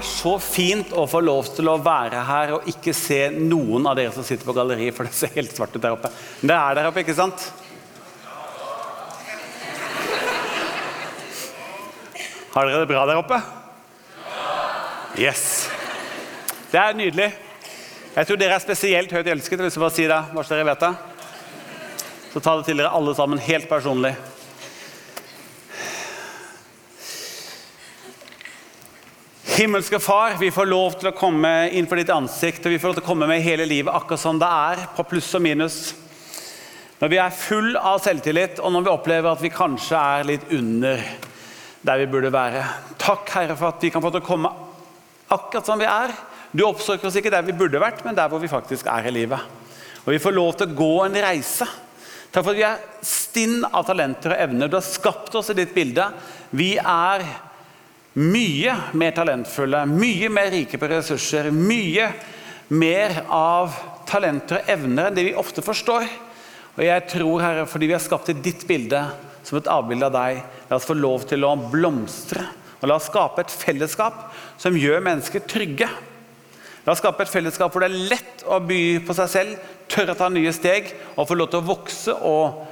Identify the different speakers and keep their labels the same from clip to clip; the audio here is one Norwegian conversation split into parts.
Speaker 1: er så fint å få lov til å være her og ikke se noen av dere som sitter på galleriet, for det ser helt svart ut der oppe. Men det er der oppe, ikke sant? Har dere det bra der oppe? Yes. Det er nydelig. Jeg tror dere er spesielt høyt elsket. Hvis jeg bare si det, bare så dere vet det. Så ta det til dere alle sammen helt personlig. Himmelske Far, vi får lov til å komme inn for ditt ansikt, og vi får lov til å komme med hele livet akkurat som det er, på pluss og minus. Når vi er full av selvtillit, og når vi opplever at vi kanskje er litt under der vi burde være. Takk, Herre, for at vi kan få til å komme akkurat som vi er. Du oppsøker oss ikke der vi burde vært, men der hvor vi faktisk er i livet. Og vi får lov til å gå en reise. Takk for at vi er stinn av talenter og evner. Du har skapt oss i ditt bilde. Vi er mye mer talentfulle, mye mer rike på ressurser, mye mer av talenter og evner enn det vi ofte forstår. Og jeg tror, Herre, fordi vi har skapt i ditt bilde, som et avbilde av deg, la oss få lov til å blomstre. Og la oss skape et fellesskap som gjør mennesker trygge. La oss skape et fellesskap hvor det er lett å by på seg selv, tørre å ta nye steg og få lov til å vokse og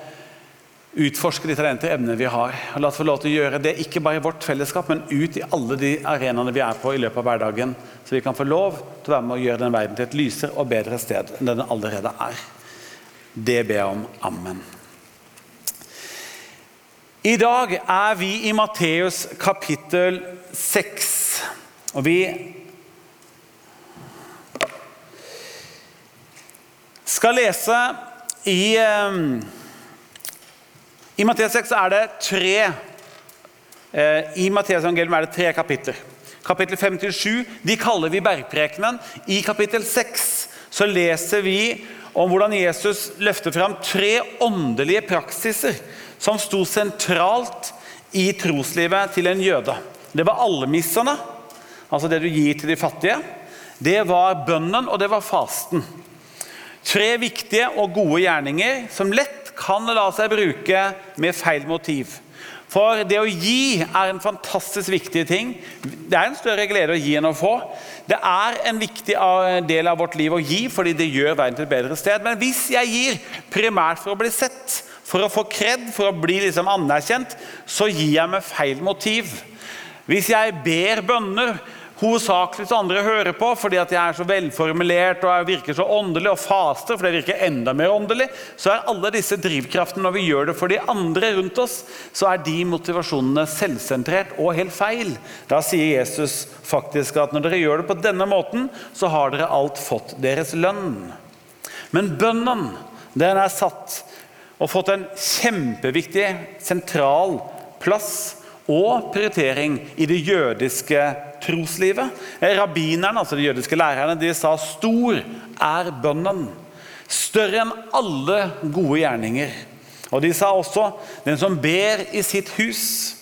Speaker 1: utforske de talenter og evnene vi har. Og la oss få lov til å gjøre det ikke bare i vårt fellesskap, men ut i alle de arenaene vi er på i løpet av hverdagen. Så vi kan få lov til å være med å gjøre den verden til et lysere og bedre sted enn den allerede er. Det ber jeg om. Amen. I dag er vi i Matteus kapittel 6. Og vi skal lese i um, i Matteus 6 er det tre eh, i Matteus er det tre kapitler. Kapittel 5-7 de kaller vi bergprekenen. I kapittel 6 så leser vi om hvordan Jesus løfter fram tre åndelige praksiser som sto sentralt i troslivet til en jøde. Det var almissene, altså det du gir til de fattige. Det var bønnen, og det var fasten. Tre viktige og gode gjerninger som lett kan la seg bruke med feil motiv. For det å gi er en fantastisk viktig ting. Det er en større glede å gi enn å få. Det er en viktig del av vårt liv å gi, fordi det gjør verden til et bedre sted. Men hvis jeg gir primært for å bli sett, for å få kred, for å bli liksom anerkjent, så gir jeg med feil motiv. Hvis jeg ber bønner hovedsakelig så andre hører på fordi at jeg er så velformulert og jeg virker så åndelig og faster, fordi det virker enda mer åndelig, så er alle disse drivkraftene når vi gjør det for de andre rundt oss, så er de motivasjonene selvsentrert og helt feil. Da sier Jesus faktisk at når dere gjør det på denne måten, så har dere alt fått deres lønn. Men bønnen, den er satt og fått en kjempeviktig sentral plass og prioritering i det jødiske troslivet. Rabbinerne, altså de jødiske lærerne, de sa stor er bønnen. Større enn alle gode gjerninger. Og de sa også den som ber i sitt hus,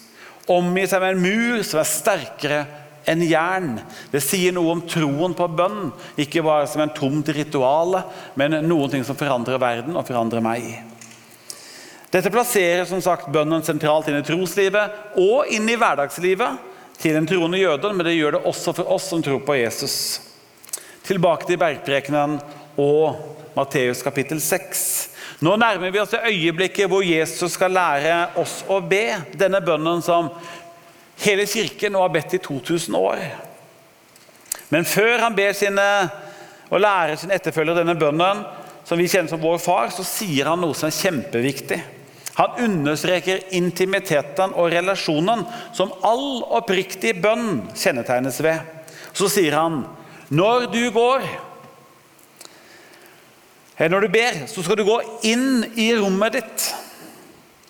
Speaker 1: omgir seg med en mur som er sterkere enn jern. Det sier noe om troen på bønn, ikke bare som en tomt ritual, men noen ting som forandrer verden og forandrer meg. Dette plasserer som sagt bønnen sentralt inn i troslivet og inn i hverdagslivet til den troende jøden, men det gjør det også for oss som tror på Jesus. Tilbake til bergprekenen og Matteus kapittel 6. Nå nærmer vi oss det øyeblikket hvor Jesus skal lære oss å be. Denne bønnen som hele kirken nå har bedt i 2000 år. Men før han ber sine og lærer sin etterfølger denne bønnen, som vi kjenner som vår far, så sier han noe som er kjempeviktig. Han understreker intimiteten og relasjonen som all oppriktig bønn kjennetegnes ved. Så sier han når du går eller når du ber, så skal du gå inn i rommet ditt.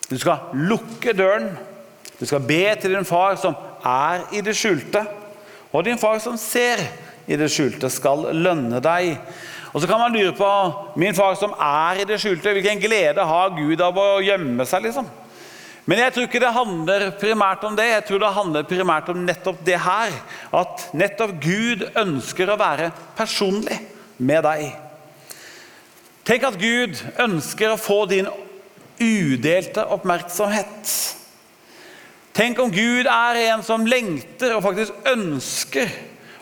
Speaker 1: Du skal lukke døren. Du skal be til din far som er i det skjulte. Og din far som ser i det skjulte, skal lønne deg. Og så kan man lure på min far som er i det skjulte, hvilken glede har Gud av å gjemme seg? liksom? Men jeg tror ikke det handler primært om det. Jeg tror det handler primært om nettopp det her. At nettopp Gud ønsker å være personlig med deg. Tenk at Gud ønsker å få din udelte oppmerksomhet. Tenk om Gud er en som lengter og faktisk ønsker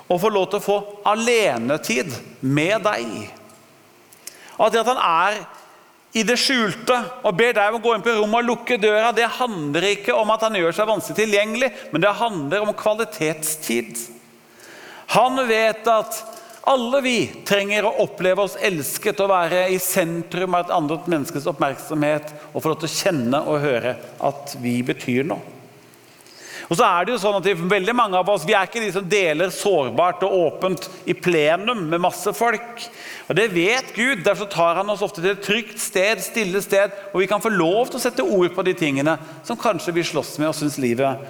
Speaker 1: å få lov til å få alenetid med deg. At det at han er i det skjulte og ber deg om å gå inn på rommet og lukke døra, det handler ikke om at han gjør seg vanskelig tilgjengelig, men det handler om kvalitetstid. Han vet at alle vi trenger å oppleve oss elsket og være i sentrum av et annet menneskes oppmerksomhet og få lov til å kjenne og høre at vi betyr noe. Og så er det jo sånn at veldig mange av oss, Vi er ikke de som deler sårbart og åpent i plenum med masse folk. Og Det vet Gud. Derfor tar han oss ofte til et trygt sted, stille sted, og vi kan få lov til å sette ord på de tingene som kanskje vi slåss med og syns livet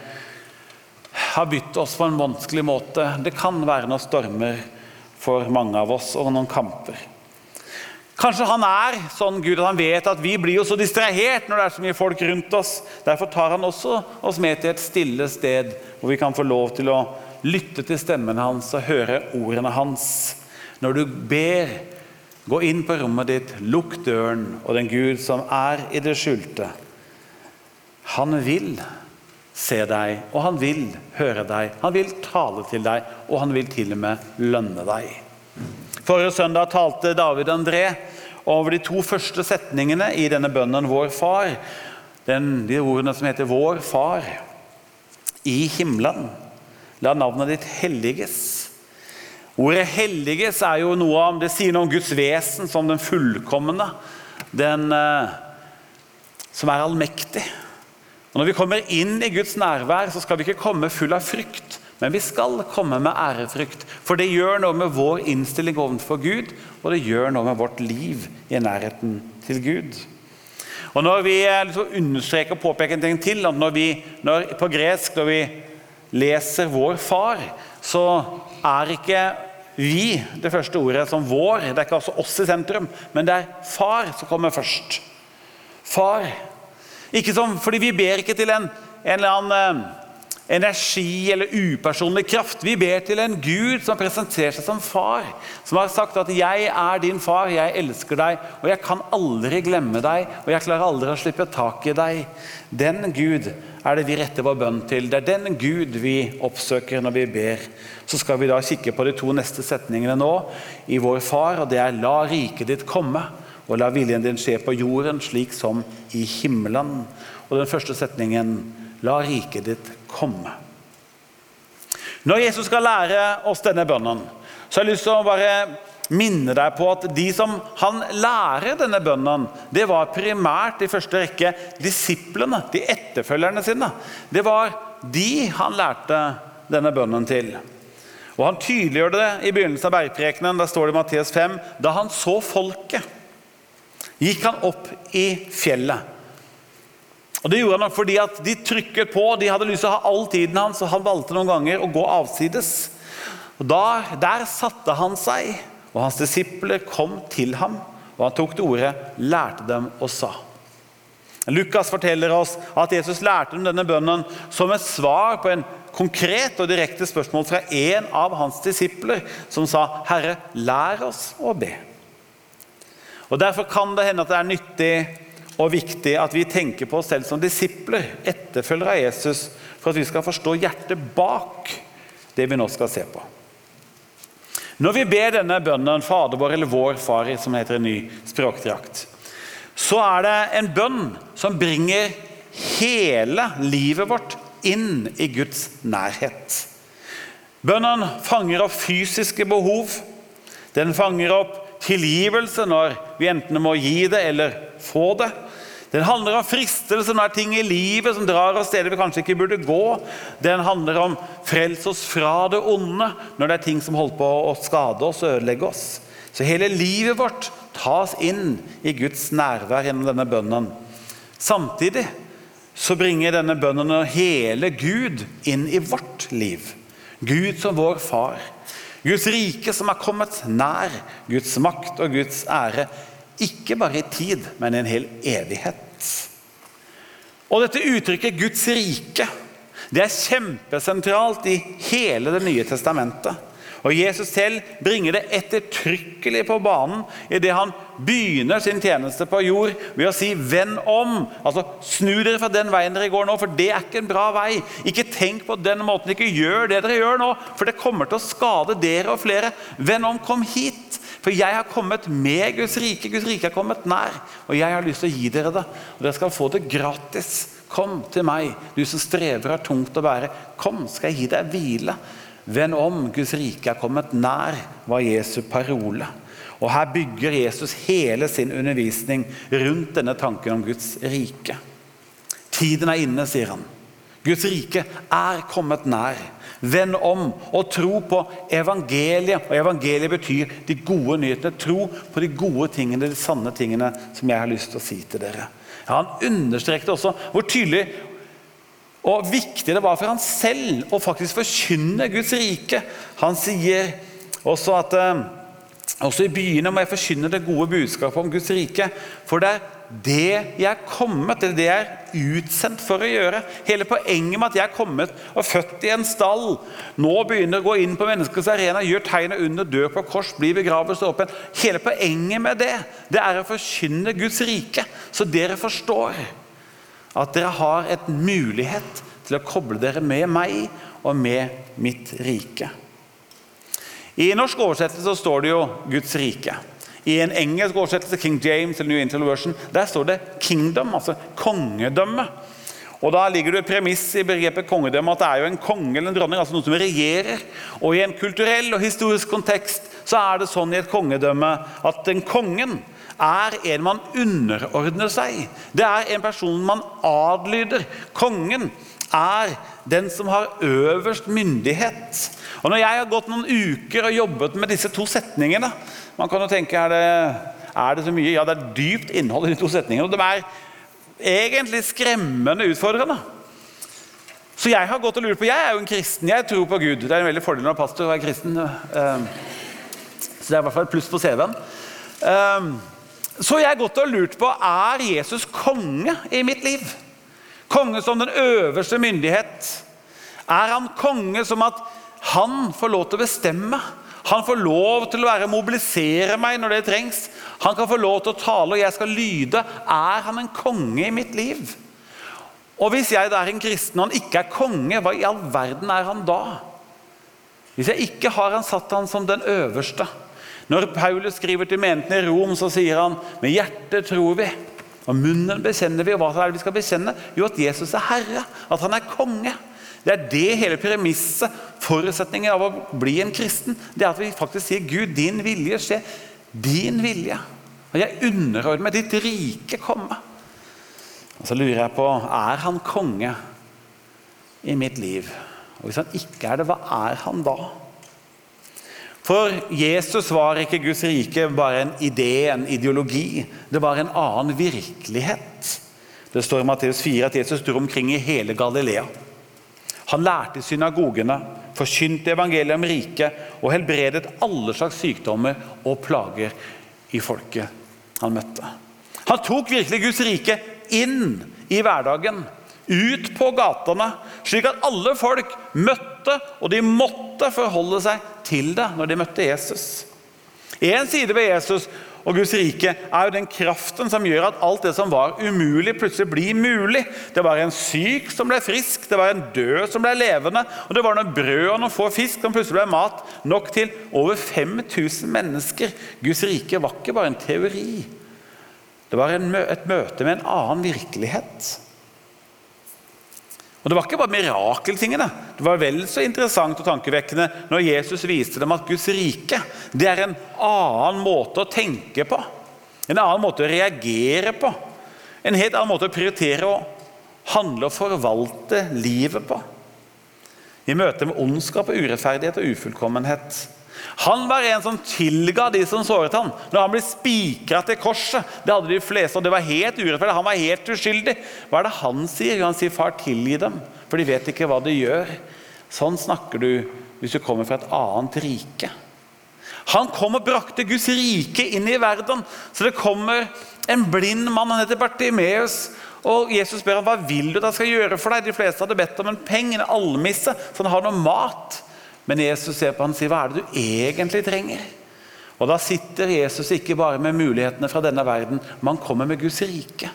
Speaker 1: har bytt oss på en vanskelig måte. Det kan være noen stormer for mange av oss, og noen kamper. Kanskje han er sånn Gud at han vet at vi blir jo så distrahert når det er så mye folk rundt oss. Derfor tar han også oss med til et stille sted hvor vi kan få lov til å lytte til stemmen hans og høre ordene hans. Når du ber, gå inn på rommet ditt, lukk døren, og den Gud som er i det skjulte, han vil se deg, og han vil høre deg. Han vil tale til deg, og han vil til og med lønne deg. Forrige søndag talte David André over de to første setningene i denne bønnen 'Vår Far'. Den, de ordene som heter 'Vår Far' i himmelen. La navnet ditt helliges. Ordet 'helliges' er jo noe om, det sier noe om Guds vesen som den fullkomne. Den eh, som er allmektig. Og Når vi kommer inn i Guds nærvær, så skal vi ikke komme full av frykt, men vi skal komme med ærefrykt. For det gjør noe med vår innstilling overfor Gud, og det gjør noe med vårt liv i nærheten til Gud. Og Når vi eh, liksom understreker og påpeker en ting til, at når vi, når, på gresk når vi leser 'vår far', så er ikke vi det første ordet som 'vår'. Det er ikke altså oss i sentrum, men det er 'far' som kommer først. Far. Ikke som, fordi vi ber ikke til en, en eller annen eh, energi eller upersonlig kraft. Vi ber til en Gud som presenterer seg som far. Som har sagt at 'jeg er din far, jeg elsker deg, og jeg kan aldri glemme deg', 'og jeg klarer aldri å slippe tak i deg'. Den Gud er det vi retter vår bønn til. Det er den Gud vi oppsøker når vi ber. Så skal vi da kikke på de to neste setningene nå i Vår Far, og det er 'La riket ditt komme'. Og la viljen din skje på jorden slik som i himmelen. Og den første setningen La riket ditt komme. Når Jesus skal lære oss denne bønnen, så har jeg lyst til å bare minne deg på at de som han lærer denne bønnen, det var primært i første rekke disiplene, de etterfølgerne sine. Det var de han lærte denne bønnen til. Og Han tydeliggjør det i begynnelsen av bergprekenen. Der står det i Matteus 5.: Da han så folket, gikk han opp i fjellet. Og Det gjorde han fordi at de trykket på, de hadde lyst til å ha all tiden hans, og han valgte noen ganger å gå avsides. Og da, Der satte han seg, og hans disipler kom til ham. Og han tok til orde, lærte dem og sa. Lukas forteller oss at Jesus lærte dem denne bønnen som et svar på en konkret og direkte spørsmål fra en av hans disipler, som sa, 'Herre, lær oss å be'. Og Derfor kan det hende at det er nyttig og viktig at vi tenker på oss selv som disipler, etterfølgere av Jesus, for at vi skal forstå hjertet bak det vi nå skal se på. Når vi ber denne bønnen, Fader vår eller Vår Far, som heter en ny språkdrakt, så er det en bønn som bringer hele livet vårt inn i Guds nærhet. Bønnen fanger opp fysiske behov. Den fanger opp tilgivelse når vi enten må gi det eller få det. Den handler om fristelse når ting i livet som drar oss steder vi kanskje ikke burde gå. Den handler om frels oss fra det onde når det er ting som holder på å skade oss og ødelegge oss. Så hele livet vårt tas inn i Guds nærvær gjennom denne bønnen. Samtidig så bringer denne bønnen hele Gud inn i vårt liv. Gud som vår far. Guds rike som er kommet nær. Guds makt og Guds ære. Ikke bare i tid, men i en hel evighet. Og dette uttrykket 'Guds rike' det er kjempesentralt i hele Det nye testamentet. Og Jesus selv bringer det ettertrykkelig på banen idet han begynner sin tjeneste på jord ved å si 'venn om'. Altså Snu dere fra den veien dere går nå, for det er ikke en bra vei. Ikke tenk på den måten. Ikke gjør det dere gjør nå, for det kommer til å skade dere og flere. Venn om, kom hit. For jeg har kommet med Guds rike. Guds rike har kommet nær. Og jeg har lyst til å gi dere det. Og dere skal få det gratis. Kom til meg, du som strever har tungt å bære. Kom, skal jeg gi deg hvile. Vend om, Guds rike er kommet nær, var Jesu parole. Og Her bygger Jesus hele sin undervisning rundt denne tanken om Guds rike. Tiden er inne, sier han. Guds rike er kommet nær. Vend om og tro på evangeliet. Og Evangeliet betyr de gode nyhetene. Tro på de gode tingene, de sanne tingene som jeg har lyst til å si til dere. Ja, Han understrekte også hvor tydelig og viktig det var for han selv å faktisk forkynne Guds rike. Han sier også at eh, også i byene må jeg forkynne det gode budskapet om Guds rike. For det er det jeg er kommet, det er det jeg er utsendt for å gjøre. Hele poenget med at jeg er kommet og født i en stall, nå begynner å gå inn på menneskets arena, gjør tegnet under, dør på kors, blir begravet, stå opp. Hele poenget med det, det er å forkynne Guds rike, så dere forstår at dere har et mulighet til å koble dere med meg og med mitt rike. I norsk oversettelse så står det jo 'Guds rike'. I en engelsk oversettelse, King James eller New Internal Version, der står det 'kingdom', altså kongedømme. Og Da ligger det et premiss i begrepet kongedømme at det er jo en konge eller en dronning, altså noen som regjerer. Og I en kulturell og historisk kontekst så er det sånn i et kongedømme at den kongen er en man underordner seg. Det er en person man adlyder. Kongen er den som har øverst myndighet. Og Når jeg har gått noen uker og jobbet med disse to setningene Man kan jo tenke er det, er det så mye? Ja, det er dypt innhold i de to setningene. Og de er egentlig skremmende utfordrende. Så jeg har gått og lurt på, jeg er jo en kristen, jeg tror på Gud. Det er en veldig fordel når pastor er kristen. Eh, så det er i hvert fall et pluss på CV-en. Så jeg har gått og lurt på er Jesus konge i mitt liv. Konge som den øverste myndighet. Er han konge som at han får lov til å bestemme? Han får lov til å være, mobilisere meg når det trengs. Han kan få lov til å tale, og jeg skal lyde. Er han en konge i mitt liv? Og hvis jeg da er en kristen og han ikke er konge, hva i all verden er han da? Hvis jeg ikke har han satt han som den øverste, når Paulus skriver til menigheten i Rom, så sier han med hjertet tror vi. Og munnen bekjenner vi. Og hva er det vi skal bekjenne? Jo, at Jesus er herre. At han er konge. Det er det hele premisset, forutsetningen av å bli en kristen. Det er at vi faktisk sier Gud, din vilje skje. Din vilje. Og jeg underordner meg ditt rike komme. Og Så lurer jeg på er han konge i mitt liv. Og hvis han ikke er det, hva er han da? For Jesus var ikke Guds rike bare en idé, en ideologi. Det var en annen virkelighet. Det står i Matteus 4 at Jesus dro omkring i hele Galilea. Han lærte synagogene, forkynte evangeliet om riket og helbredet alle slags sykdommer og plager i folket han møtte. Han tok virkelig Guds rike inn i hverdagen ut på gatene, slik at alle folk møtte, og de måtte forholde seg til det når de møtte Jesus. En side ved Jesus og Guds rike er jo den kraften som gjør at alt det som var umulig, plutselig blir mulig. Det var en syk som ble frisk, det var en død som ble levende, og det var noe brød og noen få fisk som plutselig ble mat nok til over 5000 mennesker. Guds rike var ikke bare en teori. Det var et møte med en annen virkelighet. Og Det var ikke bare mirakeltingene. Det var vel så interessant og tankevekkende når Jesus viste dem at Guds rike det er en annen måte å tenke på. En annen måte å reagere på. En helt annen måte å prioritere og handle og forvalte livet på. I møte med ondskap og urettferdighet og ufullkommenhet han var en som tilga de som såret han. Når han ble spikra til korset, det hadde de fleste, og det var helt urettferdig. Han var helt uskyldig. Hva er det han sier? Han sier, 'Far, tilgi dem, for de vet ikke hva de gjør'. Sånn snakker du hvis du kommer fra et annet rike. Han kom og brakte Guds rike inn i verden. Så det kommer en blind mann, han heter Bartimeus. Og Jesus spør ham, hva vil du jeg skal gjøre for deg. De fleste hadde bedt om en penge, en almisse, så han har noe mat. Men Jesus ser på han og sier, 'Hva er det du egentlig trenger?' Og Da sitter Jesus ikke bare med mulighetene fra denne verden, men han kommer med Guds rike.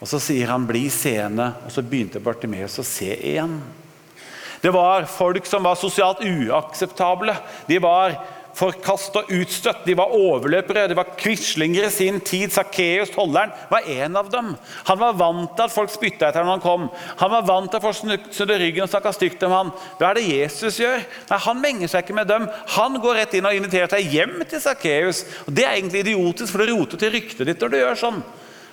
Speaker 1: Og Så sier han 'bli seende', og så begynte Bartimeus å se igjen. Det var folk som var sosialt uakseptable. De var forkasta utstøtt. De var overløpere, de var quislinger i sin tid. Sakkeus, tolleren, var en av dem. Han var vant til at folk spytta etter ham når han kom. Han var vant til at folk snudde ryggen og snakka stygt om ham. Hva er det Jesus gjør? Nei, Han menger seg ikke med dem. Han går rett inn og inviterer seg hjem til Sakkeus. Det er egentlig idiotisk, for det roter til ryktet ditt når du gjør sånn.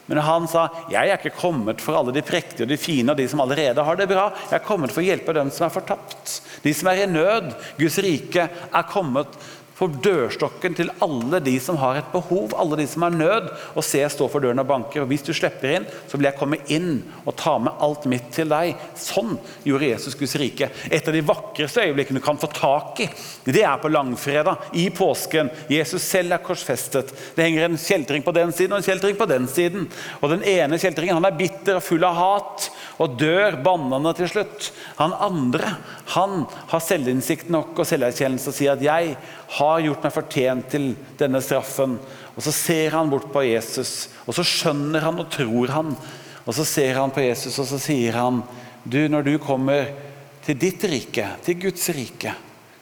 Speaker 1: Men han sa jeg er ikke kommet for alle de prektige og de fine og de som allerede har det bra. Jeg er kommet for å hjelpe dem som er fortapt. De som er i nød. Guds rike er kommet for dørstokken til alle de som har et behov, alle de som har nød. Og se, jeg står for døren og banker, og hvis du slipper inn, så vil jeg komme inn og ta med alt mitt til deg. Sånn gjorde Jesus Guds rike. Et av de vakreste øyeblikkene du kan få tak i, det er på langfredag, i påsken. Jesus selv er korsfestet. Det henger en kjeltring på den siden og en kjeltring på den siden. Og den ene kjeltringen han er bitter og full av hat og dør bannende til slutt. Han andre han har selvinnsikt nok og selverkjennelse og sier at 'jeg har gjort meg fortjent til denne straffen'. Og Så ser han bort på Jesus, og så skjønner han og tror han. Og Så ser han på Jesus og så sier han, 'Du, når du kommer til ditt rike, til Guds rike,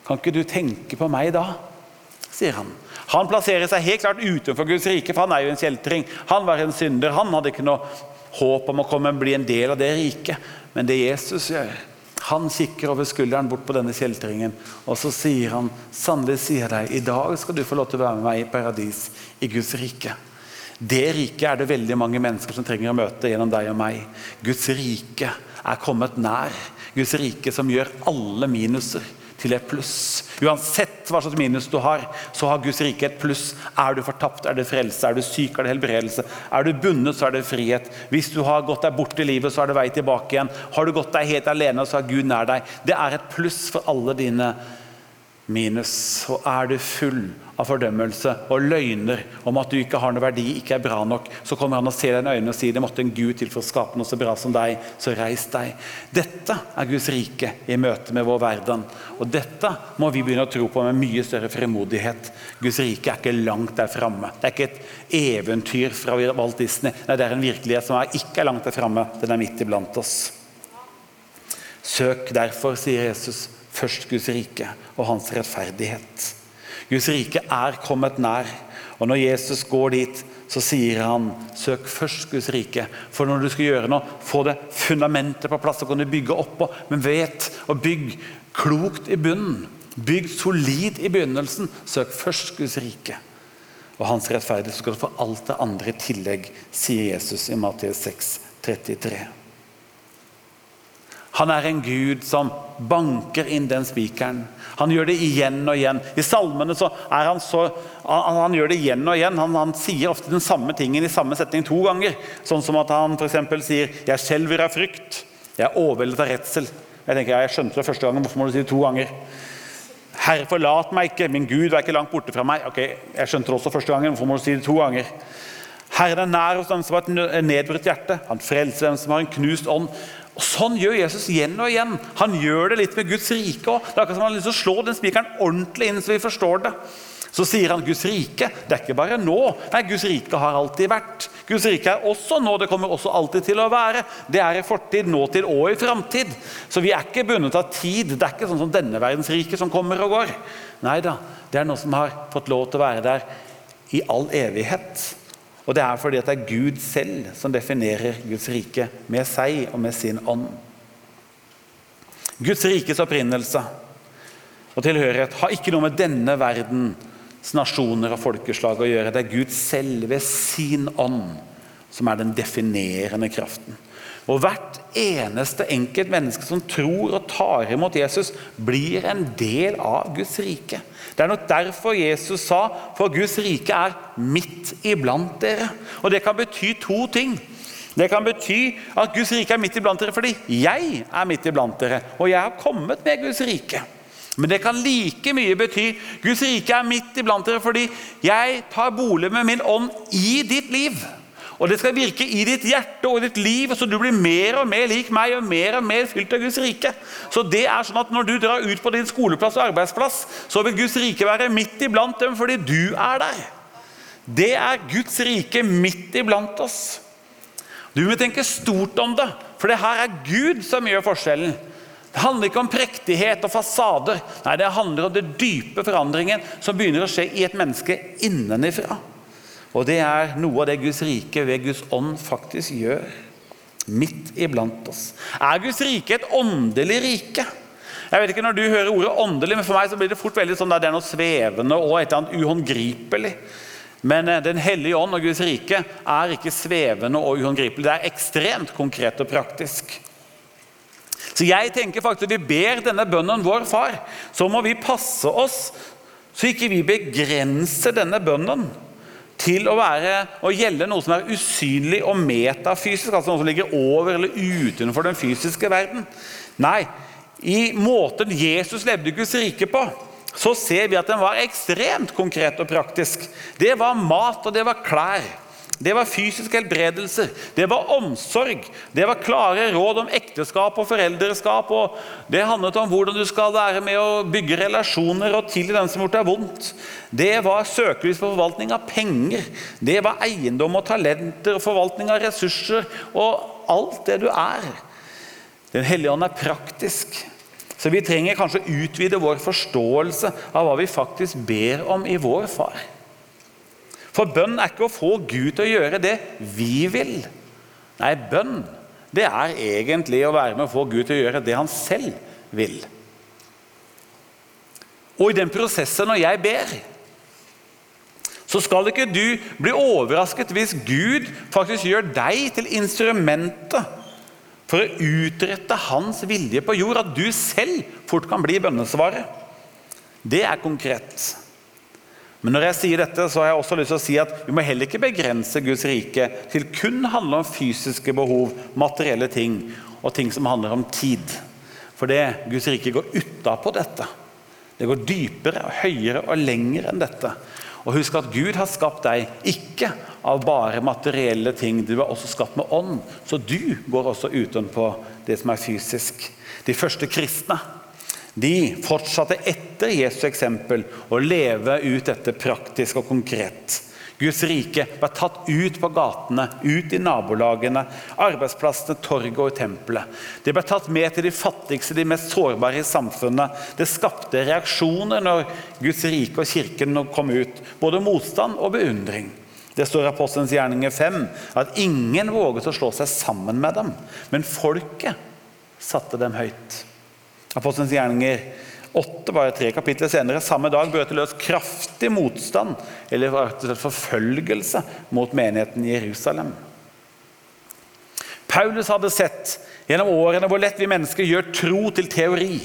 Speaker 1: kan ikke du tenke på meg da?' sier han. Han plasserer seg helt klart utenfor Guds rike, for han er jo en kjeltring. Han var en synder. Han hadde ikke noe håp om å komme og bli en del av det riket. Men det Jesus gjør Han kikker over skulderen bort på denne kjeltringen, og så sier han, 'Sannelig sier deg, i dag skal du få lov til å være med meg i paradis, i Guds rike'. Det riket er det veldig mange mennesker som trenger å møte gjennom deg og meg. Guds rike er kommet nær. Guds rike som gjør alle minuser til et pluss. Uansett hva slags minus du har, så har Guds rike et pluss. Er du fortapt, er det frelse. Er du syk, er det helbredelse. Er du bundet, så er det frihet. Hvis du har gått deg bort i livet, så er det vei tilbake igjen. Har du gått deg helt alene, så er Gud nær deg. Det er et pluss for alle dine minus. så er du full av fordømmelse og løgner om at du ikke har noe verdi, ikke er bra nok, så kommer han og ser deg i øynene og sier det måtte en Gud til for å skape noe så bra som deg, så reis deg. Dette er Guds rike i møte med vår verden. Og dette må vi begynne å tro på med mye større fremodighet. Guds rike er ikke langt der framme. Det er ikke et eventyr fra Walt Disney. Nei, det er en virkelighet som er ikke er langt der framme. Den er midt iblant oss. Søk derfor, sier Jesus, først Guds rike og hans rettferdighet. Guds rike er kommet nær. Og når Jesus går dit, så sier han søk først Guds rike. For når du skal gjøre noe, få det fundamentet på plass, så kan du bygge oppå. Men vet å bygge klokt i bunnen. Bygg solid i begynnelsen. Søk først Guds rike. Og hans rettferdighet, skal du få alt det andre i tillegg, sier Jesus i Matteus 6, 33. Han er en gud som banker inn den spikeren. Han gjør det igjen og igjen. I salmene så er han så Han, han gjør det igjen og igjen. Han, han, sier ofte den samme tingen i samme setning to ganger. Sånn som at han f.eks. sier 'Jeg skjelver av frykt'. 'Jeg er overveldet av redsel'. Jeg tenker, jeg skjønte det første gangen, hvorfor må du si det to ganger? 'Herre, forlat meg ikke, min Gud er ikke langt borte fra meg'. Ok, Jeg skjønte det også første gangen, hvorfor må du si det to ganger? Herren er nær hos dem som har et nedbrutt hjerte. Han frelser dem som har en knust ånd. Og Sånn gjør Jesus igjen og igjen. Han gjør det litt med Guds rike òg. Det er akkurat som han har lyst til å slå den spikeren ordentlig inn, så vi forstår det. Så sier han Guds rike. Det er ikke bare nå. Nei, Guds rike har alltid vært. Guds rike er også nå. Det kommer også alltid til å være. Det er i fortid, nåtid og i framtid. Så vi er ikke bundet av tid. Det er ikke sånn som denne verdens rike som kommer og går. Nei da, det er noe som har fått lov til å være der i all evighet. Og det er fordi det er Gud selv som definerer Guds rike med seg og med sin ånd. Guds rikes opprinnelse og tilhørighet har ikke noe med denne verdens nasjoner og folkeslag å gjøre. Det er Gud selv ved sin ånd som er den definerende kraften. Og hvert eneste enkelt menneske som tror og tar imot Jesus, blir en del av Guds rike. Det er nok derfor Jesus sa for Guds rike er midt iblant dere. Og Det kan bety to ting. Det kan bety at Guds rike er midt iblant dere fordi jeg er midt iblant dere. Og jeg har kommet med Guds rike. Men det kan like mye bety Guds rike er midt iblant dere fordi jeg tar bolig med min ånd i ditt liv. Og det skal virke i ditt hjerte og i ditt liv, så du blir mer og mer lik meg og mer og mer fylt av Guds rike. Så det er sånn at Når du drar ut på din skoleplass og arbeidsplass, så vil Guds rike være midt iblant dem fordi du er der. Det er Guds rike midt iblant oss. Du må tenke stort om det, for det her er Gud som gjør forskjellen. Det handler ikke om prektighet og fasader. Nei, Det handler om den dype forandringen som begynner å skje i et menneske innenifra. Og det er noe av det Guds rike ved Guds ånd faktisk gjør. Midt iblant oss. Er Guds rike et åndelig rike? Jeg vet ikke når du hører ordet åndelig, men for meg så blir det fort veldig sånn at det er noe svevende og et eller annet uhåndgripelig. Men eh, Den hellige ånd og Guds rike er ikke svevende og uhåndgripelig. Det er ekstremt konkret og praktisk. Så jeg tenker faktisk at vi ber denne bønnen vår far, så må vi passe oss så ikke vi begrenser denne bønnen til å, være, å gjelde noe som er usynlig og metafysisk, altså noe som ligger over eller utenfor den fysiske verden. Nei, i måten Jesus levde Guds rike på, så ser vi at den var ekstremt konkret og praktisk. Det var mat, og det var klær. Det var fysisk helbredelse, det var omsorg, det var klare råd om ekteskap og foreldreskap. og Det handlet om hvordan du skal være med å bygge relasjoner og tilgi den som har gjort deg vondt. Det var søkelys på forvaltning av penger, det var eiendom og talenter og forvaltning av ressurser og alt det du er. Den hellige ånd er praktisk. Så vi trenger kanskje å utvide vår forståelse av hva vi faktisk ber om i vår far. For bønn er ikke å få Gud til å gjøre det vi vil. Nei, bønn det er egentlig å være med å få Gud til å gjøre det han selv vil. Og i den prosessen når jeg ber, så skal ikke du bli overrasket hvis Gud faktisk gjør deg til instrumentet for å utrette hans vilje på jord. At du selv fort kan bli bønnesvaret. Det er konkret. Men når jeg sier dette, så har jeg også lyst til å si at vi må heller ikke begrense Guds rike til kun handle om fysiske behov, materielle ting og ting som handler om tid. For det Guds rike går utapå dette. Det går dypere, og høyere og lenger enn dette. Og husk at Gud har skapt deg ikke av bare materielle ting. Du er også skapt med ånd, så du går også utenpå det som er fysisk. De første kristne de fortsatte etter Jesu eksempel å leve ut dette praktisk og konkret. Guds rike ble tatt ut på gatene, ut i nabolagene, arbeidsplassene, torget og tempelet. Det ble tatt med til de fattigste, de mest sårbare i samfunnet. Det skapte reaksjoner når Guds rike og kirken kom ut. Både motstand og beundring. Det står i Apostelens gjerninger 5 at ingen våget å slå seg sammen med dem, men folket satte dem høyt. Apostelens gjerninger 8, bare tre kapitler senere, samme dag brøt det løs kraftig motstand eller forfølgelse mot menigheten i Jerusalem. Paulus hadde sett gjennom årene hvor lett vi mennesker gjør tro til teori,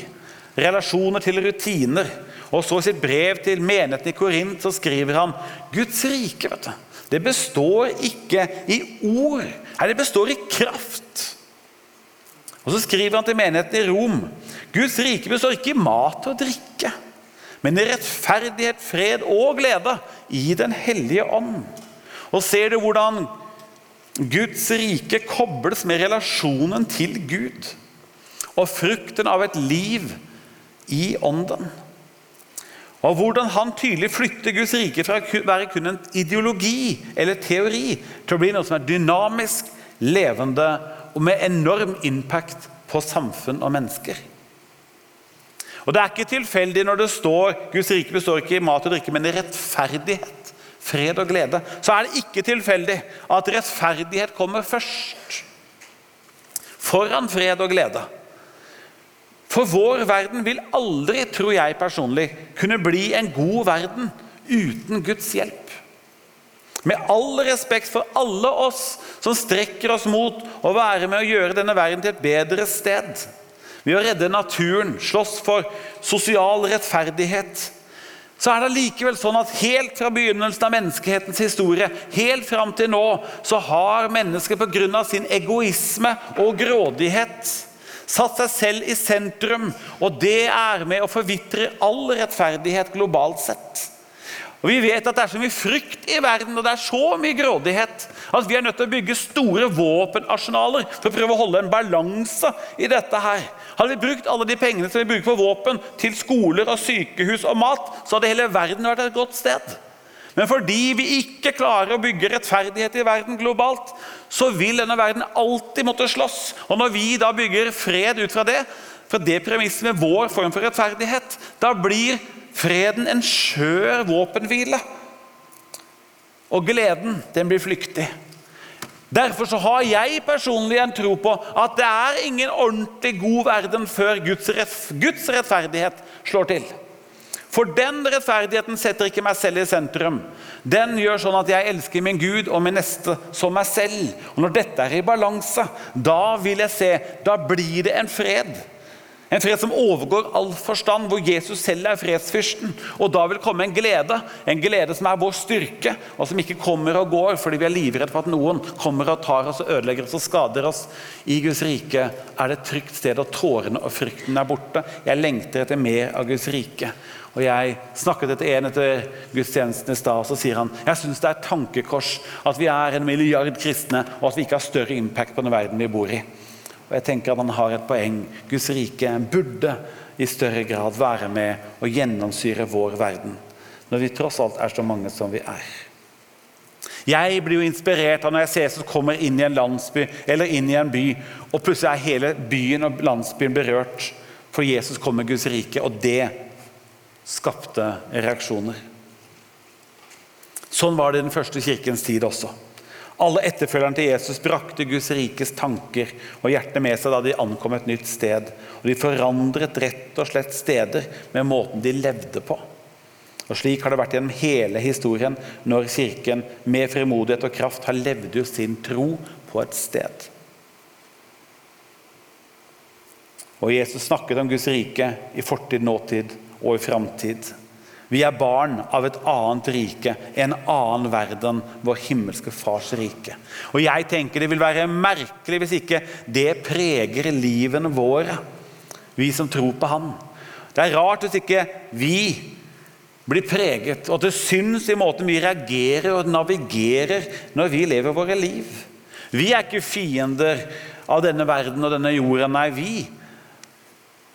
Speaker 1: relasjoner til rutiner. Og så I sitt brev til menigheten i Korint så skriver han Guds rike vet du, det består ikke i ord, nei, det består i kraft. Og Så skriver han til menigheten i Rom Guds rike består ikke i mat og drikke, men i rettferdighet, fred og glede i Den hellige ånd. Og ser du hvordan Guds rike kobles med relasjonen til Gud og frukten av et liv i ånden. Og hvordan han tydelig flytter Guds rike fra å være kun en ideologi eller teori til å bli noe som er dynamisk, levende og med enorm impact på samfunn og mennesker. Og Det er ikke tilfeldig når det står Guds rike består ikke i mat og drikke, men i rettferdighet, fred og glede. Så er det ikke tilfeldig at rettferdighet kommer først. Foran fred og glede. For vår verden vil aldri, tror jeg personlig, kunne bli en god verden uten Guds hjelp. Med all respekt for alle oss som strekker oss mot å være med å gjøre denne verden til et bedre sted. Ved å redde naturen, slåss for sosial rettferdighet. Så er det likevel sånn at helt fra begynnelsen av menneskehetens historie, helt fram til nå, så har mennesket pga. sin egoisme og grådighet satt seg selv i sentrum. Og det er med å forvitre all rettferdighet globalt sett. Og Vi vet at det er så mye frykt i verden og det er så mye grådighet at vi er nødt til å bygge store våpenarsenaler for å prøve å holde en balanse i dette. her. Hadde vi brukt alle de pengene som vi bruker på våpen, til skoler og sykehus og mat, så hadde hele verden vært et godt sted. Men fordi vi ikke klarer å bygge rettferdighet i verden globalt, så vil denne verden alltid måtte slåss. Og når vi da bygger fred ut fra det, fra det premisset med vår form for rettferdighet, da blir freden en skjør våpenhvile. Og gleden, den blir flyktig. Derfor så har jeg personlig en tro på at det er ingen ordentlig god verden før Guds, Guds rettferdighet slår til. For den rettferdigheten setter ikke meg selv i sentrum. Den gjør sånn at jeg elsker min Gud og min neste som meg selv. Og Når dette er i balanse, da vil jeg se, da blir det en fred. En fred som overgår all forstand, hvor Jesus selv er fredsfyrsten. Og da vil komme en glede, en glede som er vår styrke, og som ikke kommer og går fordi vi er livredde for at noen kommer og tar oss og ødelegger oss og skader oss. I Guds rike er det et trygt sted, og tårene og frykten er borte. Jeg lengter etter mer av Guds rike. Og Jeg snakket etter en etter gudstjenesten i stad, og så sier han jeg syns det er et tankekors at vi er en milliard kristne, og at vi ikke har større impact på den verden vi bor i. Og jeg tenker at han har et poeng. Guds rike burde i større grad være med og gjennomsyre vår verden. Når vi tross alt er så mange som vi er. Jeg blir jo inspirert av når jeg ser Jesus kommer inn i en landsby eller inn i en by, og plutselig er hele byen og landsbyen berørt. For Jesus kom med Guds rike, og det skapte reaksjoner. Sånn var det i den første kirkens tid også. Alle etterfølgerne til Jesus brakte Guds rikes tanker og hjerte med seg da de ankom et nytt sted. Og De forandret rett og slett steder med måten de levde på. Og Slik har det vært gjennom hele historien når Kirken med frimodighet og kraft har levd ut sin tro på et sted. Og Jesus snakket om Guds rike i fortid, nåtid og i framtid. Vi er barn av et annet rike, en annen verden, vår himmelske fars rike. Og jeg tenker Det vil være merkelig hvis ikke det preger livene våre, vi som tror på Han. Det er rart hvis ikke vi blir preget, og det syns i måten vi reagerer og navigerer når vi lever våre liv. Vi er ikke fiender av denne verden og denne jorden. Nei, vi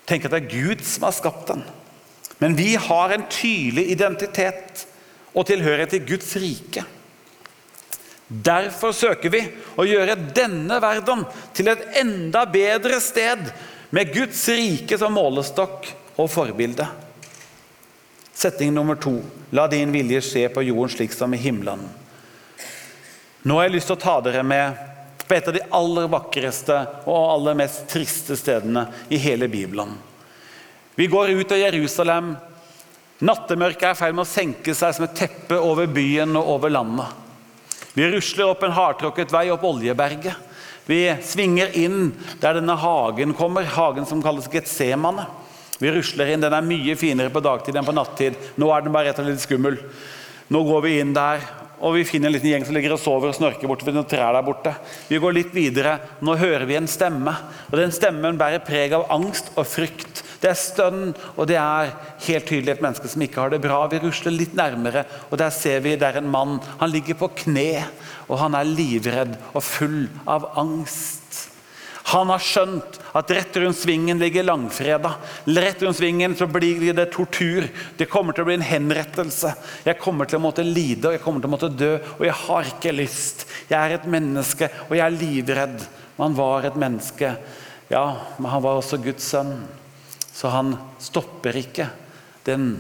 Speaker 1: tenker at det er Gud som har skapt den. Men vi har en tydelig identitet og tilhørighet til Guds rike. Derfor søker vi å gjøre denne verden til et enda bedre sted, med Guds rike som målestokk og forbilde. Setning nummer to. La din vilje skje på jorden slik som i himmelen. Nå har jeg lyst til å ta dere med på et av de aller vakreste og aller mest triste stedene i hele Bibelen. Vi går ut av Jerusalem. Nattemørket er i ferd med å senke seg som et teppe over byen og over landet. Vi rusler opp en hardtråkket vei opp Oljeberget. Vi svinger inn der denne hagen kommer, hagen som kalles Getsemane. Vi rusler inn. Den er mye finere på dagtid enn på nattid. Nå er den bare rett og slett skummel. Nå går vi inn der, og vi finner en liten gjeng som ligger og sover og snorker borte ved noen trær der borte. Vi går litt videre. Nå hører vi en stemme, og den stemmen bærer preg av angst og frykt. Det er stønn, og det er helt tydelig et menneske som ikke har det bra. Vi rusler litt nærmere, og der ser vi det er en mann. Han ligger på kne, og han er livredd og full av angst. Han har skjønt at rett rundt svingen ligger langfredag. Rett rundt svingen så blir det tortur. Det kommer til å bli en henrettelse. Jeg kommer til å måtte lide og jeg kommer til å måtte dø, og jeg har ikke lyst. Jeg er et menneske, og jeg er livredd. Han var et menneske. Ja, men han var også Guds sønn. Så han stopper ikke den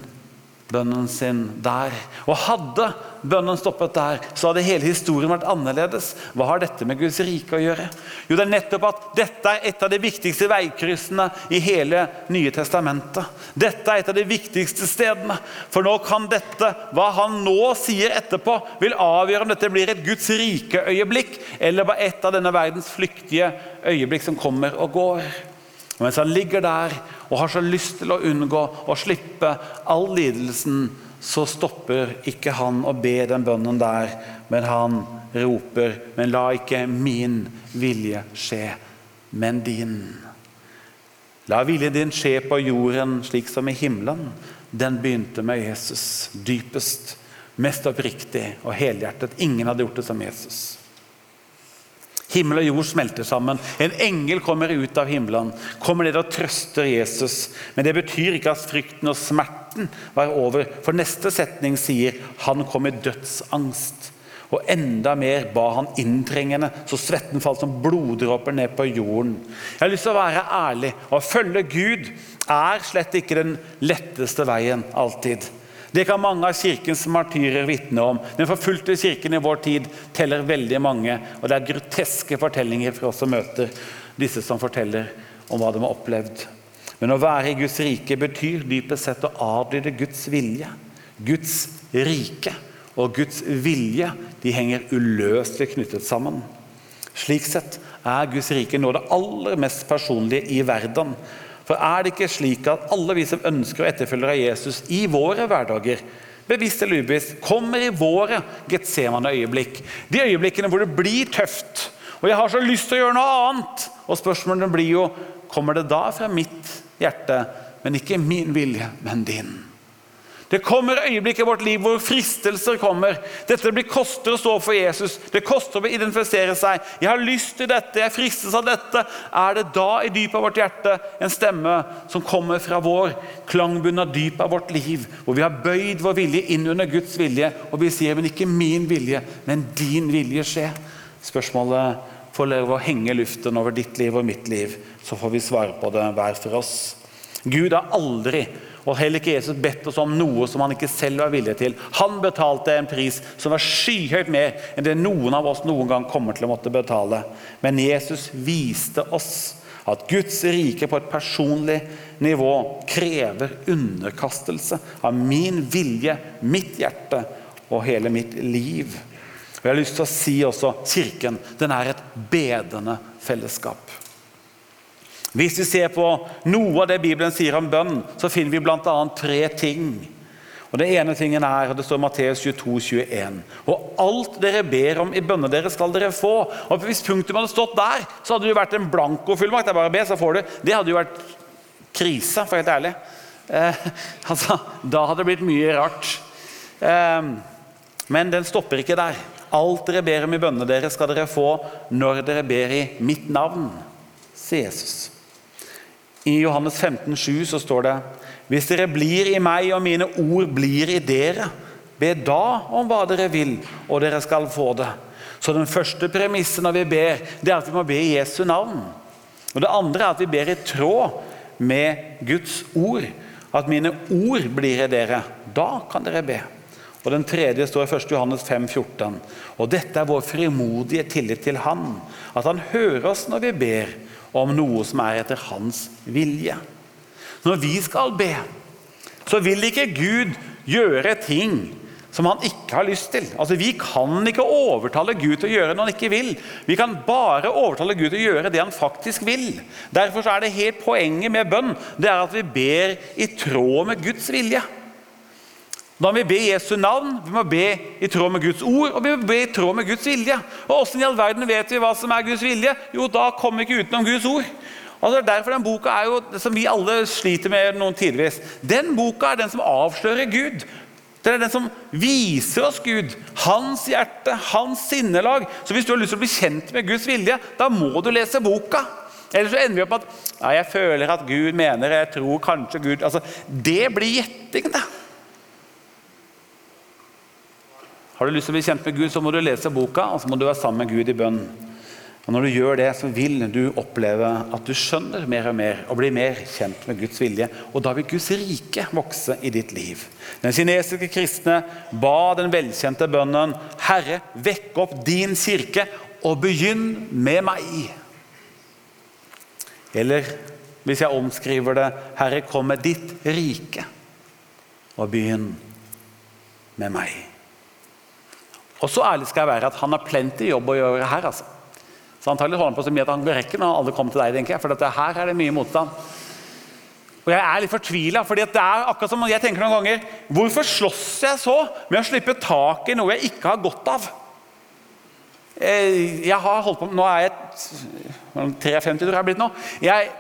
Speaker 1: bønnen sin der. Og hadde bønnen stoppet der, så hadde hele historien vært annerledes. Hva har dette med Guds rike å gjøre? Jo, det er nettopp at dette er et av de viktigste veikryssene i hele Nye testamentet. Dette er et av de viktigste stedene. For nå kan dette, hva han nå sier etterpå, vil avgjøre om dette blir et Guds rike-øyeblikk, eller bare et av denne verdens flyktige øyeblikk som kommer og går. Og mens han ligger der og har så lyst til å unngå å slippe all lidelsen, så stopper ikke han å be den bønnen der, men han roper, men la ikke min vilje skje, men din. La viljen din skje på jorden slik som i himmelen. Den begynte med Jesus dypest. mest oppriktig og helhjertet. Ingen hadde gjort det som Jesus. Himmel og jord smelter sammen. En engel kommer ut av himmelen, kommer ned og trøster Jesus. Men det betyr ikke at frykten og smerten var over, for neste setning sier han kom i dødsangst. Og enda mer ba han inntrengende, så svetten falt som bloddråper ned på jorden. Jeg har lyst til å være ærlig. Å følge Gud er slett ikke den letteste veien alltid. Det kan mange av kirkens martyrer vitne om. Den forfulgte kirken i vår tid teller veldig mange. Og det er groteske fortellinger for oss som møter disse som forteller om hva de har opplevd. Men å være i Guds rike betyr dypest sett å adlyde Guds vilje. Guds rike og Guds vilje de henger uløselig knyttet sammen. Slik sett er Guds rike noe av det aller mest personlige i verden. For er det ikke slik at alle vi som ønsker å etterfølge av Jesus i våre hverdager, bevisst eller ubevisst, kommer i våre Getsemane-øyeblikk? De øyeblikkene hvor det blir tøft, og jeg har så lyst til å gjøre noe annet. Og spørsmålet blir jo kommer det da fra mitt hjerte, men ikke min vilje, men din. Det kommer øyeblikk i vårt liv hvor fristelser kommer. Dette blir koster å stå for Jesus. Det koster å identifisere seg. 'Jeg har lyst til dette, jeg fristes av dette.' Er det da i dypet av vårt hjerte en stemme som kommer fra vår klangbunn av dypet av vårt liv, hvor vi har bøyd vår vilje inn under Guds vilje, og vi sier 'men ikke min vilje, men din vilje skje'? Spørsmålet får lov å henge luften over ditt liv og mitt liv, så får vi svare på det hver for oss. Gud har aldri og heller ikke Jesus bedt oss om noe som han ikke selv var villig til. Han betalte en pris som var skyhøyt mer enn det noen av oss noen gang kommer til å måtte betale. Men Jesus viste oss at Guds rike på et personlig nivå krever underkastelse av min vilje, mitt hjerte og hele mitt liv. Og jeg har lyst til å si også Kirken den er et bedende fellesskap. Hvis vi ser på noe av det Bibelen sier om bønn, så finner vi bl.a. tre ting. Og Det ene tingen er, og det står Matteus 22, 21. Og alt dere ber om i bønnene dere, skal dere få. Og Hvis punktum hadde stått der, så hadde det jo vært en blankofullmakt. Det er bare be, så får du. Det hadde jo vært krise, for helt ærlig. Eh, altså, da hadde det blitt mye rart. Eh, men den stopper ikke der. Alt dere ber om i bønnene dere, skal dere få når dere ber i mitt navn, sier Jesus. I Johannes 15, 7 så står det Hvis dere blir i meg og mine ord blir i dere, be da om hva dere vil, og dere skal få det. Så den første premissen når vi ber, det er at vi må be i Jesu navn. Og Det andre er at vi ber i tråd med Guds ord. At mine ord blir i dere. Da kan dere be. Og Den tredje står i 1. Johannes 5, 14. Og dette er vår frimodige tillit til Han. At Han hører oss når vi ber om noe som er etter hans vilje. Når vi skal be, så vil ikke Gud gjøre ting som han ikke har lyst til. Altså, Vi kan ikke overtale Gud til å gjøre noe han ikke vil. Vi kan bare overtale Gud til å gjøre det han faktisk vil. Derfor er det helt poenget med bønn det er at vi ber i tråd med Guds vilje. Da må vi be Jesu navn, vi må be i tråd med Guds ord og vi må be i tråd med Guds vilje. Og Åssen i all verden vet vi hva som er Guds vilje? Jo, da kommer vi ikke utenom Guds ord. Og det er derfor den boka er jo, som vi alle sliter med noen tidvis. Den boka er den som avslører Gud. Det er den som viser oss Gud, hans hjerte, hans sinnelag. Så hvis du har lyst til å bli kjent med Guds vilje, da må du lese boka. Ellers så ender vi opp med at ja, jeg føler at Gud mener, jeg tror kanskje Gud altså, Det blir gjetting, det. Har du lyst til å bli kjent med Gud, så må du lese boka, og så må du være sammen med Gud i bønn. Og Når du gjør det, så vil du oppleve at du skjønner mer og mer og blir mer kjent med Guds vilje. Og da vil Guds rike vokse i ditt liv. Den kinesiske kristne ba den velkjente bønnen Herre, vekk opp din kirke og begynn med meg. Eller hvis jeg omskriver det Herre, kom med ditt rike og begynn med meg. Og så ærlig skal jeg være at han har plenty jobb å gjøre her. altså. Så antagelig holder han på så mye at han rekker når alle kommer til deg. tenker jeg, For her er det mye motstand. Og Jeg er litt fortvila, for det er akkurat som jeg tenker noen ganger Hvorfor slåss jeg så med å slippe tak i noe jeg ikke har godt av? Eh, jeg har holdt på, Nå er jeg 53, tror jeg jeg er blitt nå. Jeg,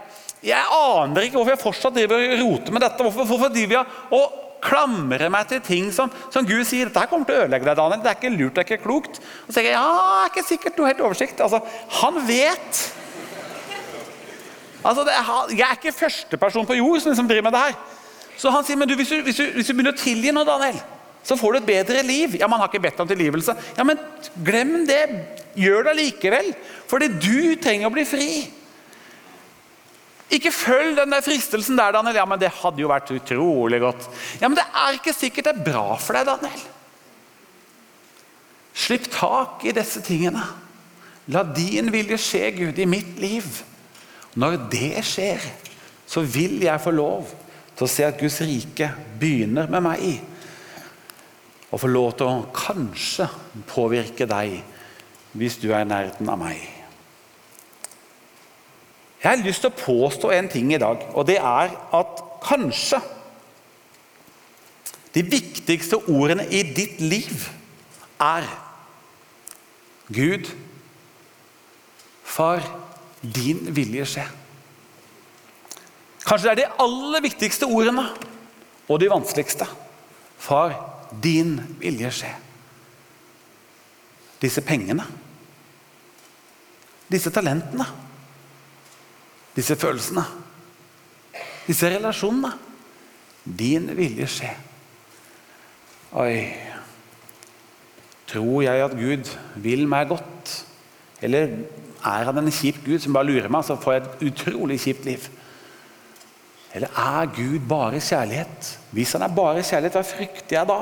Speaker 1: jeg aner ikke hvorfor jeg fortsatt driver og roter med dette. Hvorfor, hvorfor driver jeg og klamrer meg til ting som, som Gud sier dette kommer til å ødelegge deg, Daniel. Det er ikke lurt, det er ikke klokt. Og så tenker jeg ja, det er ikke sikkert noe helt oversikt. Altså, Han vet. Altså, er, Jeg er ikke førsteperson på jord som liksom driver med det her. Så han sier men du, hvis, du, hvis, du, hvis du begynner å tilgi nå, Daniel, så får du et bedre liv. Ja, Man har ikke bedt om tilgivelse. Ja, Men glem det. Gjør det likevel. Fordi du trenger å bli fri. Ikke følg den der fristelsen der, Daniel. Ja, men det hadde jo vært utrolig godt. Ja, Men det er ikke sikkert det er bra for deg, Daniel. Slipp tak i disse tingene. La din vilje skje, Gud, i mitt liv. Når det skjer, så vil jeg få lov til å se at Guds rike begynner med meg. Og få lov til å kanskje påvirke deg hvis du er i nærheten av meg. Jeg har lyst til å påstå en ting i dag, og det er at kanskje de viktigste ordene i ditt liv er Gud, far, din vilje skje. Kanskje det er de aller viktigste ordene og de vanskeligste. Far, din vilje skje. Disse pengene, disse talentene disse følelsene, disse relasjonene. Din vilje skje. Oi Tror jeg at Gud vil meg godt? Eller er han en kjip Gud som bare lurer meg, så får jeg et utrolig kjipt liv? Eller er Gud bare kjærlighet? Hvis han er bare kjærlighet, hva frykter jeg da?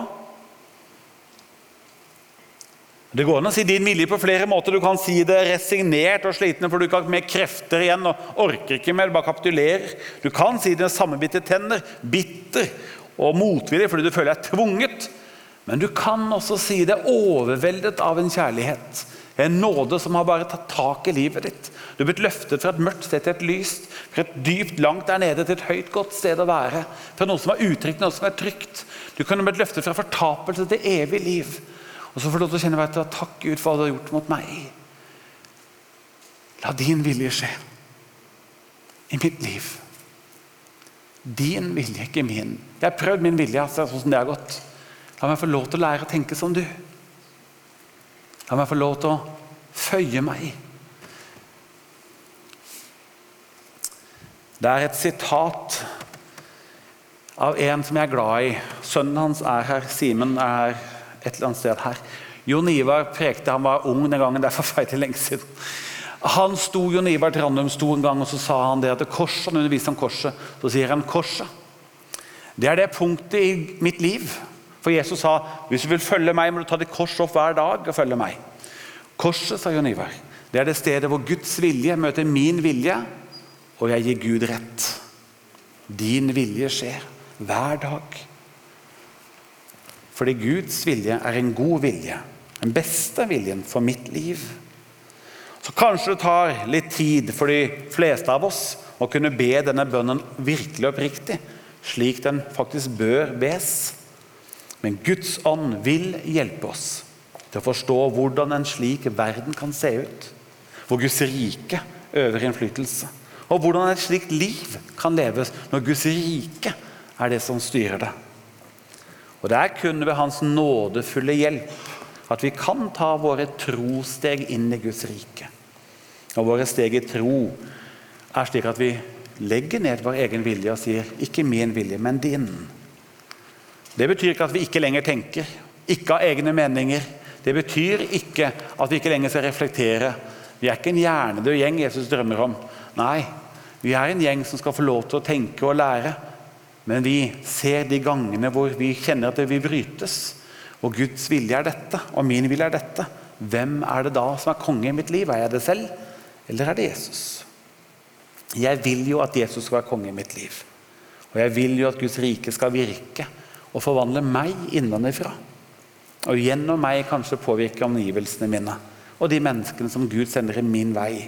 Speaker 1: Det går an å si din vilje på flere måter. Du kan si det resignert og sliten for du ikke har mer krefter igjen og orker ikke mer, bare kapitulerer. Du kan si det med sammenbitte tenner, bitter og motvillig fordi du føler deg tvunget. Men du kan også si det overveldet av en kjærlighet. En nåde som har bare tatt tak i livet ditt. Du er blitt løftet fra et mørkt sted til et lyst, fra et dypt langt der nede til et høyt, godt sted å være. Fra noe som er utrygt, noe som er trygt. Du kunne blitt løftet fra fortapelse til evig liv. Og så får du lov til å kjenne vet du, takk Gud for hva du har gjort mot meg. La din vilje skje i mitt liv. Din vilje, ikke min. Jeg har prøvd min vilje, altså, sånn som det har gått. La meg få lov til å lære å tenke som du. La meg få lov til å føye meg. Det er et sitat av en som jeg er glad i. Sønnen hans er her, Simen er her et eller annet sted her. Jon Ivar prekte, han var ung den gangen, det er forferdelig lenge siden. Han sto, Jon Ivar Trandum sto en gang og så sa han det at det korset, han underviste om korset. Så sier han korset. Det er det punktet i mitt liv. For Jesus sa hvis du vil følge meg, må du ta ditt kors opp hver dag og følge meg. Korset, sa Jon Ivar, det er det stedet hvor Guds vilje møter min vilje, og jeg gir Gud rett. Din vilje skjer hver dag. Fordi Guds vilje er en god vilje. Den beste viljen for mitt liv. Så kanskje det tar litt tid for de fleste av oss å kunne be denne bønnen virkelig oppriktig, slik den faktisk bør bes. Men Guds ånd vil hjelpe oss til å forstå hvordan en slik verden kan se ut. Hvor Guds rike øver innflytelse. Og hvordan et slikt liv kan leves når Guds rike er det som styrer det. Og Det er kun ved Hans nådefulle hjelp at vi kan ta våre trosteg inn i Guds rike. Og våre steg i tro er slik at vi legger ned vår egen vilje og sier 'ikke min vilje, men din'. Det betyr ikke at vi ikke lenger tenker, ikke har egne meninger. Det betyr ikke at vi ikke lenger skal reflektere. Vi er ikke en hjernedød gjeng Jesus drømmer om. Nei, vi er en gjeng som skal få lov til å tenke og lære. Men vi ser de gangene hvor vi kjenner at det vil brytes. Og Guds vilje er dette, og min vilje er dette. Hvem er det da som er konge i mitt liv? Er jeg det selv, eller er det Jesus? Jeg vil jo at Jesus skal være konge i mitt liv. Og jeg vil jo at Guds rike skal virke og forvandle meg innenfra. Og gjennom meg kanskje påvirke omgivelsene mine og de menneskene som Gud sender i min vei.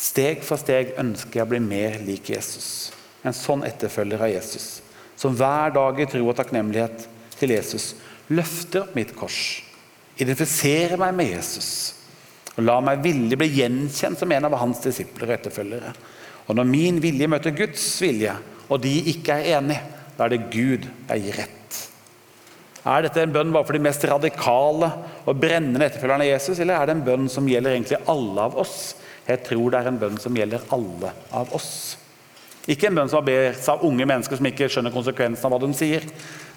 Speaker 1: Steg for steg ønsker jeg å bli mer lik Jesus en sånn etterfølger av Jesus, som hver dag i tro og takknemlighet til Jesus løfter opp mitt kors, identifiserer meg med Jesus og lar meg villig bli gjenkjent som en av hans disipler og etterfølgere. Og når min vilje møter Guds vilje, og de ikke er enige, da er det Gud jeg gir rett. Er dette en bønn bare for de mest radikale og brennende etterfølgerne av Jesus, eller er det en bønn som gjelder egentlig alle av oss? Jeg tror det er en bønn som gjelder alle av oss. Ikke en bønn som bes av unge mennesker som ikke skjønner konsekvensen av hva de sier.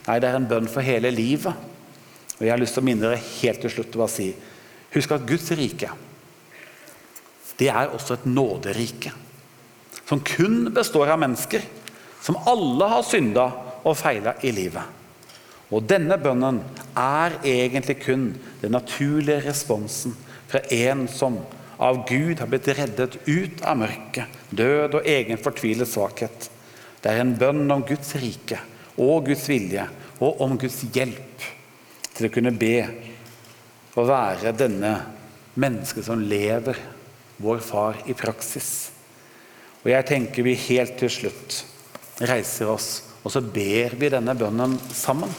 Speaker 1: Nei, det er en bønn for hele livet. Og Jeg har lyst til å minne dere helt til slutt å si Husk at Guds rike det er også et nåderike. Som kun består av mennesker som alle har synda og feila i livet. Og denne bønnen er egentlig kun den naturlige responsen fra en som av Gud har blitt reddet ut av mørket, død og egen fortvilet svakhet. Det er en bønn om Guds rike og Guds vilje og om Guds hjelp til å kunne be og være denne mennesket som lever vår far i praksis. Og jeg tenker vi helt til slutt reiser oss, og så ber vi denne bønnen sammen.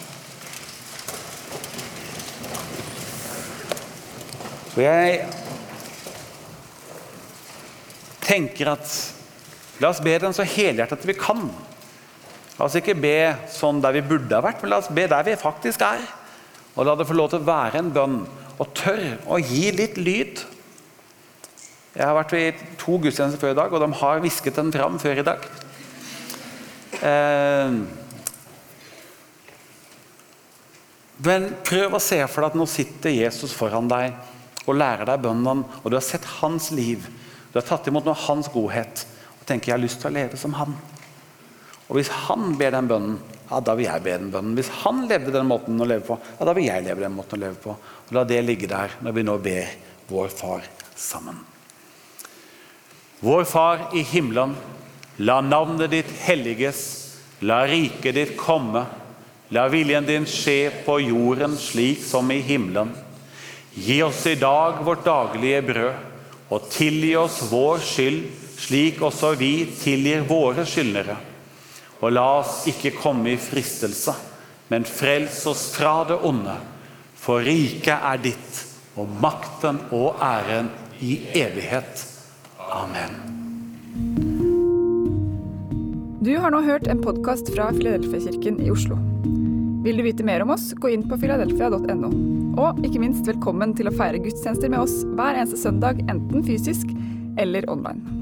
Speaker 1: Og jeg tenker at la oss be den så helhjertet vi kan. La oss ikke be sånn der vi burde ha vært, men la oss be der vi faktisk er. Og la det få lov til å være en bønn, og tørre å gi litt lyd. Jeg har vært i to gudstjenester før i dag, og de har hvisket den fram før i dag. Eh, men prøv å se for deg at nå sitter Jesus foran deg og lærer deg bønnen, og du har sett hans liv. Du har tatt imot noe av hans godhet og tenker jeg har lyst til å leve som han. Og Hvis han ber den bønnen, ja, da vil jeg be den bønnen. Hvis han levde den måten å leve på, ja, da vil jeg leve den måten å leve på. Og La det ligge der når vi nå ber vår Far sammen. Vår Far i himmelen. La navnet ditt helliges. La riket ditt komme. La viljen din skje på jorden slik som i himmelen. Gi oss i dag vårt daglige brød, og tilgi oss vår skyld, slik også vi tilgir våre skyldnere. Og la oss ikke komme i fristelse, men frels oss fra det onde. For riket er ditt, og makten og æren i evighet. Amen.
Speaker 2: Du har nå hørt en podkast fra Filadelfia-kirken i Oslo. Vil du vite mer om oss, gå inn på filadelfia.no. Og ikke minst velkommen til å feire gudstjenester med oss hver eneste søndag, enten fysisk eller online.